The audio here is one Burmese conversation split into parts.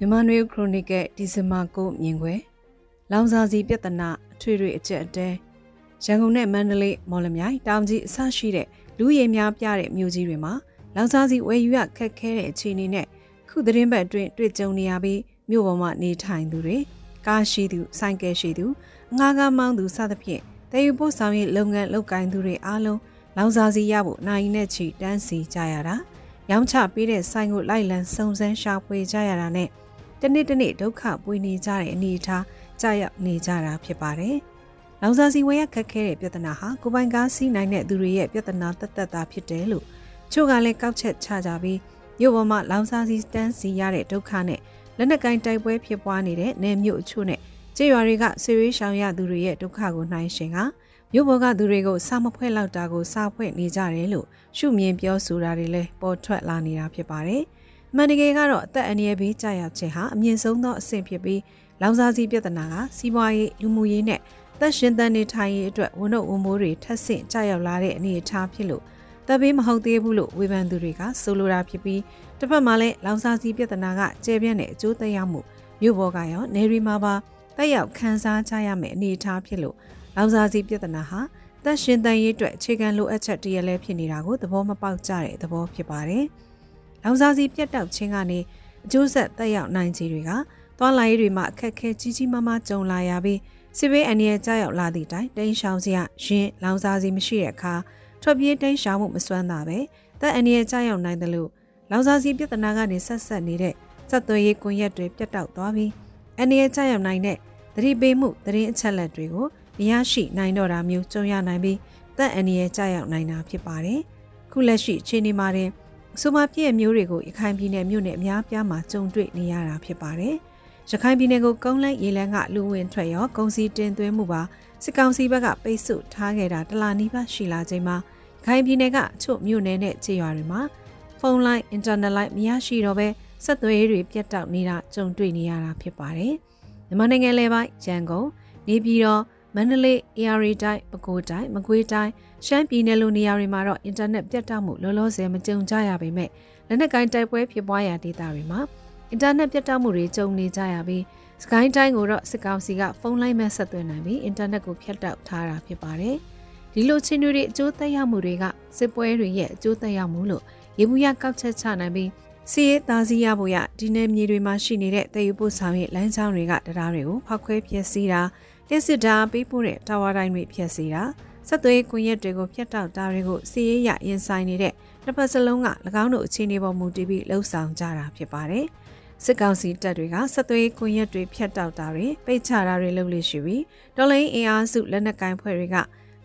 မြန်မာနွေခရိုနီကယ်ဒီဇင်ဘာ9မြင်ခွဲလောင်စာစီပြဿနာအထွေထွေအကျက်အတဲရန်ကုန်နဲ့မန္တလေးမော်လမြိုင်တောင်ကြီးအစရှိတဲ့လူရည်များပြတဲ့မြို့ကြီးတွေမှာလောင်စာစီဝယ်ယူရခက်ခဲတဲ့အခြေအနေနဲ့ခုသတင်းပတ်အတွင်းတွေ့ကြုံနေရပြီးမြို့ပေါ်မှာနေထိုင်သူတွေကားရှိသူဆိုင်ကယ်ရှိသူငါးကားမောင်းသူစသဖြင့်တည်ယူပို့ဆောင်ရေးလုပ်ငန်းလုပ်ကိုင်သူတွေအားလုံးလောင်စာစီရဖို့နိုင်နဲ့ချီတန်းစီကြရတာရောင်းချပေးတဲ့ဆိုင်ကိုလိုက်လံစုံစမ်းရှာဖွေကြရတာနဲ့ တနေ့တနေ့ဒုက္ခပွေနေကြတဲ့အနေအထားကြာရောက်နေကြတာဖြစ်ပါတယ်။လောင်စာစီဝယ်ရခက်ခဲတဲ့ပြဿနာဟာကိုပိုင်ကားစီးနိုင်တဲ့သူတွေရဲ့ပြဿနာတက်တက်တာဖြစ်တယ်လို့ချို့ကလည်းကောက်ချက်ချကြပြီးမြို့ပေါ်မှာလောင်စာစီတန်းစီရတဲ့ဒုက္ခနဲ့လက်နက်ကင်တိုက်ပွဲဖြစ်ပွားနေတဲ့နယ်မြို့အချို့နဲ့ကျေးရွာတွေကဆွေးရရှောင်ရသူတွေရဲ့ဒုက္ခကိုနှိုင်းရှင်ကမြို့ပေါ်ကသူတွေကိုစာမဖွဲ့လောက်တာကိုစာဖွဲ့နေကြတယ်လို့ရှုမြင်ပြောဆိုတာတွေလည်းပေါ်ထွက်လာနေတာဖြစ်ပါတယ်။အ မှန်တကယ်ကတော့အသက်အန္တရာယ်ဘေးကြာရောက်ခြင်းဟာအမြင့်ဆုံးသောအဆင့်ဖြစ်ပြီးလောင်စာစီပြဿနာကစီးပွားရေးလူမှုရေးနဲ့သက်ရှင်သန်နေထိုင်ရေးအတွက်ဝန်တော့ဝန်မိုးတွေထပ်ဆင့်ကြာရောက်လာတဲ့အနေအထားဖြစ်လို့တပ်ဘေးမဟုတ်သေးဘူးလို့ဝေဖန်သူတွေကဆိုလိုတာဖြစ်ပြီးတစ်ဖက်မှာလည်းလောင်စာစီပြဿနာကကျယ်ပြန့်တဲ့အကျိုးသက်ရောက်မှုမြို့ပေါ်ကရောနေရီမှာပါတက်ရောက်ခန်းစားကြရမယ့်အနေအထားဖြစ်လို့လောင်စာစီပြဿနာဟာသက်ရှင်သန်ရေးအတွက်အခြေခံလိုအပ်ချက်တရလဲဖြစ်နေတာကိုသဘောမပေါက်ကြတဲ့သဘောဖြစ်ပါတယ်။ လောင်စာစီပြတ်တောက်ခြင်းကနေအကျိုးဆက်တက်ရောက်နိုင်ခြေတွေကသွားလာရေးတွေမှာအခက်အခဲကြီးကြီးမားမားကြုံလာရပြီးစစ်ဘေးအန္တရာယ်ကြောက်ရောက်လာသည့်တိုင်တိန်းရှောင်စရာရင်လောင်စာစီမရှိတဲ့အခါထွက်ပြေးတိန်းရှောင်မှုမစွမ်းတာပဲသက်အန္တရာယ်ကြောက်ရောက်နိုင်တယ်လို့လောင်စာစီပြဿနာကနေဆက်ဆက်နေတဲ့စက်သွေးရေးကွန်ရက်တွေပြတ်တောက်သွားပြီးအန္တရာယ်ကြောက်ရောက်နိုင်တဲ့သတိပေးမှုသတင်းအချက်အလက်တွေကိုမရရှိနိုင်တော့တာမျိုးကြုံရနိုင်ပြီးသက်အန္တရာယ်ကြောက်ရောက်နိုင်တာဖြစ်ပါတယ်ခုလက်ရှိအခြေအနေမှာတင် ဆိုမာပြည့်မျိုးတွေကိုရခိုင်ပြည်နယ်မြို့နယ်အများပြားမှာကြုံတွေ့နေရတာဖြစ်ပါတယ်။ရခိုင်ပြည်နယ်ကိုကုန်းလန်းရေလန်းကလူဝင်ထွက်ရောကုန်စည်တင်သွင်းမှုပါစစ်ကောင်စီဘက်ကပိတ်ဆို့ထားခဲ့တာတလာနီးပါးရှိလာချိန်မှာရခိုင်ပြည်နယ်ကအချို့မြို့နယ်နဲ့ခြေရွာတွေမှာဖုန်းလိုင်းအင်တာနက်လိုင်းမရရှိတော့ဘဲဆက်သွယ်ရေးတွေပြတ်တောက်နေတာကြုံတွေ့နေရတာဖြစ်ပါတယ်။မြန်မာနိုင်ငံလဲပိုင်းရန်ကုန်နေပြည်တော်မန္တလေး၊ AR တိုင်း၊ပဲခူးတိုင်း၊မကွေးတိုင်း၊ ရှမ်းပြည်နယ်လိုနေရာတွေမှာတော့အင်တာနက်ပြတ်တောက်မှုလောလောဆယ်မကြုံကြရပေမဲ့လက်နက်ကိုင်းတိုက်ပွဲဖြစ်ပွားရာဒေသတွေမှာအင်တာနက်ပြတ်တောက်မှုတွေကြုံနေကြရပြီးစကိုင်းတိုင်းကိုတော့စစ်ကောင်စီကဖုန်းလိုင်းမဲ့ဆက်သွင်းနိုင်ပြီးအင်တာနက်ကိုဖြတ်တောက်ထားတာဖြစ်ပါတယ်။ဒီလိုချင်းတွေအကျိုးသက်ရောက်မှုတွေကစစ်ပွဲတွေရဲ့အကျိုးသက်ရောက်မှုလို့ရေဘူးရကောက်ချက်ချနိုင်ပြီးစီးရဲသားစီးရဖို့ရဒီနယ်မြေတွေမှာရှိနေတဲ့တည်ယူပို့ဆောင်ရေးလမ်းကြောင်းတွေကတရားတွေကိုဖောက်ခွဲဖျက်ဆီးတာလျှက်စစ်ဓာတ်ပေးပို့တဲ့တာဝါတိုင်းတွေဖျက်ဆီးတာ ဆက်သွေးကွန်ရက်တွေကိုဖျက်တောက်တာတွေကိုစီရေးရရင်ဆိုင်နေတဲ့တစ်ဖက်စလုံးက၎င်းတို့အခြေအနေပေါ်မူတည်ပြီးလှုပ်ဆောင်ကြတာဖြစ်ပါတယ်။စစ်ကောင်စီတပ်တွေကဆက်သွေးကွန်ရက်တွေဖျက်တောက်တာတွေပိတ်ချတာတွေလုပ်လို့ရှိပြီးတော်လိုင်းအင်အားစုလက်နက်ကိုင်ဖွဲ့တွေက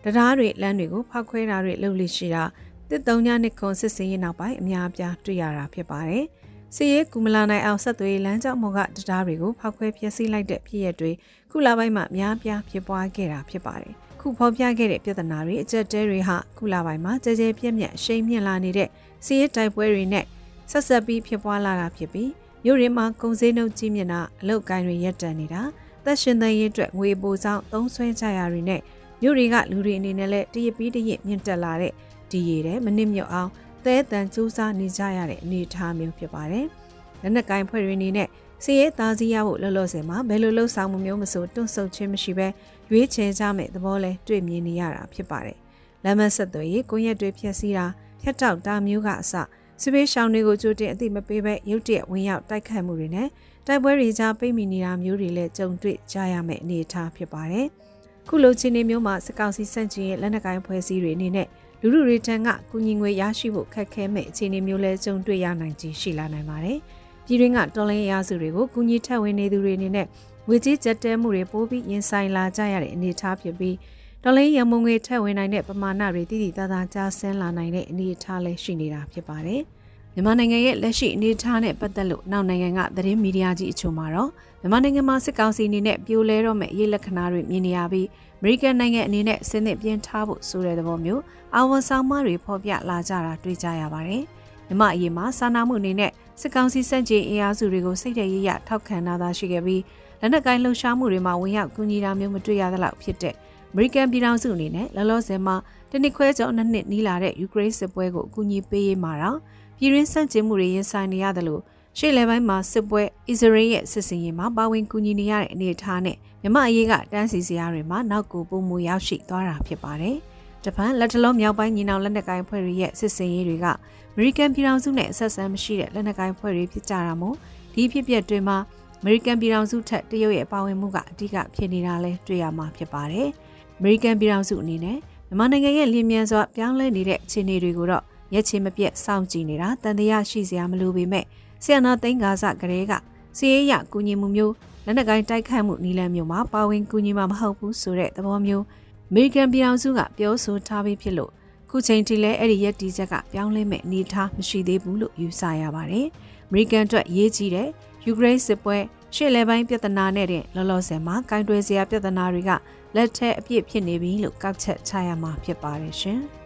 တရားတွေလမ်းတွေကိုဖောက်ခွဲတာတွေလုပ်လို့ရှိတာတစ်တုံညနှစ်ခွန်စစ်စင်ရင်နောက်ပိုင်းအများအပြားတွေ့ရတာဖြစ်ပါတယ်။ စီရဲကူမလာနိုင်အောင်ဆက်သွေးလမ်းကြောင်းပေါ်ကတရားတွေကိုဖောက်ခွဲဖျက်ဆီးလိုက်တဲ့ဖြစ်ရပ်တွေခုလပိုင်းမှာများပြားဖြစ်ပွားခဲ့တာဖြစ်ပါတယ်။ခုဖော်ပြခဲ့တဲ့ပြဿနာတွေအကြက်တဲတွေဟာခုလပိုင်းမှာကြဲကြဲပြက်ပြက်ရှိန်မြင့်လာနေတဲ့စီရဲတိုက်ပွဲတွေနဲ့ဆက်ဆက်ပြီးဖြစ်ပွားလာတာဖြစ်ပြီးမြို့ရင်းမှာကုန်စည်နှုန်းကြီးမြင့်တာအလုတ်ကိုင်းတွေရပ်တန့်နေတာသက်ရှင်သန်ရေးအတွက်ငွေပိုဆောင်သုံးဆွဲကြရာတွေနဲ့မြို့တွေကလူတွေအနေနဲ့လည်းတရပြီးတရမြင့်တက်လာတဲ့ဒီရည်တဲ့မနစ်မြုပ်အောင် သဲတန်စူးစမ်းနေကြရတဲ့အနေအထားမျိုးဖြစ်ပါတယ်။လက်နက်ကိုင်ဖွဲ့တွေအနေနဲ့စီရဲသားစီရဖို့လှလို့ဆယ်မှာဘယ်လိုလှုပ်ဆောင်မှုမျိုးမဆိုတွန့်ဆုတ်ခြင်းမရှိဘဲရွေးချယ်ကြမယ့်သဘောလဲတွေ့မြင်နေရတာဖြစ်ပါတယ်။လမ်းမဆက်သွယ်ရေးကွန်ရက်တွေဖြည့်ဆည်းတာဖြတ်တောက်တာမျိုးကအစစပေးရှောင်းတွေကိုကြိုတင်အသိမပေးဘဲရုတ်တရက်ဝင်ရောက်တိုက်ခတ်မှုတွေနဲ့တိုက်ပွဲတွေကြားပိတ်မိနေတာမျိုးတွေလည်းကြုံတွေ့ကြရမယ့်အနေအထားဖြစ်ပါတယ်။ခုလိုချင်းနေမျိုးမှာစကောက်စီစန့်ကျင်ရဲ့လက်နက်ကိုင်ဖွဲ့စည်းတွေအနေနဲ့ လူလူတွေထံကကုညီငွေရရှိဖို့ခက်ခဲမဲ့အခြေအနေမျိုးလဲကြုံတွေ့ရနိုင်ခြင်းရှိလာနိုင်ပါတယ်။ပြည်တွင်းကတော်လိုင်းရစုတွေကိုကုညီထက်ဝင်နေသူတွေအနေနဲ့ငွေကြေးကြက်တဲမှုတွေပိုပြီးရင်ဆိုင်လာကြရတဲ့အနေအထားဖြစ်ပြီးတော်လိုင်းရမုံငွေထက်ဝင်နိုင်တဲ့ပမာဏတွေတည်တည်သားသားကြားဆင်းလာနိုင်တဲ့အနေအထားလည်းရှိနေတာဖြစ်ပါတယ်။ မြန်မာနိုင်ငံရဲ့လက်ရှိအနေအထားနဲ့ပတ်သက်လို့နောက်နိုင်ငံကသတင်းမီဒီယာကြီးအချို့မှာတော့မြန်မာနိုင်ငံမှာစစ်ကောင်စီအနေနဲ့ပြိုလဲတော့မဲ့ရေးလက္ခဏာတွေမြင်နေရပြီးအမေရိကန်နိုင်ငံအနေနဲ့စဉ်းသင့်ပြင်းထားဖို့ဆိုတဲ့သဘောမျိုးအာဝန်ဆောင်မတွေဖော်ပြလာကြတာတွေ့ကြရပါတယ်။မြမအရေးမှာစာနာမှုအနေနဲ့စစ်ကောင်စီစန့်ကျင်အင်အားစုတွေကိုစိတ်တရရထောက်ခံနာသာရှိခဲ့ပြီးလက်နက်ကိုင်းလှုပ်ရှားမှုတွေမှာဝင်ရောက်ကူညီတာမျိုးမတွေ့ရသလောက်ဖြစ်တဲ့အမေရိကန်ပြည်ထောင်စုအနေနဲ့လောလောဆယ်မှာတနစ်ခွဲကျော်နှစ်နှစ်နီးလာတဲ့ယူကရိန်းစစ်ပွဲကိုအကူအညီပေးရေးမှာတော့ ပြည်ရင်းစန့်ကျင်မှုတွေရင်ဆိုင်နေရတယ်လို့ရှေ့လယ်ပိုင်းမှာစစ်ပွဲအစ္စရေးရဲ့စစ်စင်ရေးမှာပါဝင်ကူညီနေရတဲ့အနေအထားနဲ့မြမအရေးကတန်းစီစရာတွေမှာနောက်ကိုပုံမူရောက်ရှိသွားတာဖြစ်ပါတယ်။ဂျပန်လက်တလုံးမြောက်ပိုင်းညီနောင်လက်နက်ကိုင်ဖွဲ့တွေရဲ့စစ်စင်ရေးတွေကအမေရိကန်ပြည်ထောင်စုနဲ့ဆက်ဆံမရှိတဲ့လက်နက်ကိုင်ဖွဲ့တွေဖြစ်ကြတာမို့ဒီဖြစ်ပျက်တွေမှာအမေရိကန်ပြည်ထောင်စုထက်တရုတ်ရဲ့ပါဝင်မှုကအဓိကဖြစ်နေတာလဲတွေ့ရမှာဖြစ်ပါတယ်။အမေရိကန်ပြည်ထောင်စုအနေနဲ့မြန်မာနိုင်ငံရဲ့လျင်မြန်စွာပြောင်းလဲနေတဲ့အခြေအနေတွေကိုတော့ ရက်ချေမပြတ်စောင့်ကြည့်နေတာတန်တရားရှိစရာမလိုပေမဲ့ဆီယနာသိန်းကားစကလေးကစီးရဲရကူညီမှုမျိုးလက်နက်ကိုင်းတိုက်ခတ်မှုနီလန်မျိုးမှာပါဝင်ကူညီမှာမဟုတ်ဘူးဆိုတဲ့သဘောမျိုးအမေရိကန်ပြည်အောင်စုကပြောဆိုထားပြီးဖြစ်လို့ခုချိန်ထိလည်းအဲ့ဒီရက်တီချက်ကပြောင်းလဲမဲ့အနေအထားမရှိသေးဘူးလို့ယူဆရပါတယ်။အမေရိကန်အတွက်ရေးကြီးတဲ့ယူကရိန်းစစ်ပွဲရှေ့လယ်ပိုင်းပြဿနာနဲ့တဲ့လောလောဆယ်မှာကင်တွယ်စရာပြဿနာတွေကလက်ထက်အပြည့်ဖြစ်နေပြီလို့ကောက်ချက်ချရမှာဖြစ်ပါတယ်ရှင်။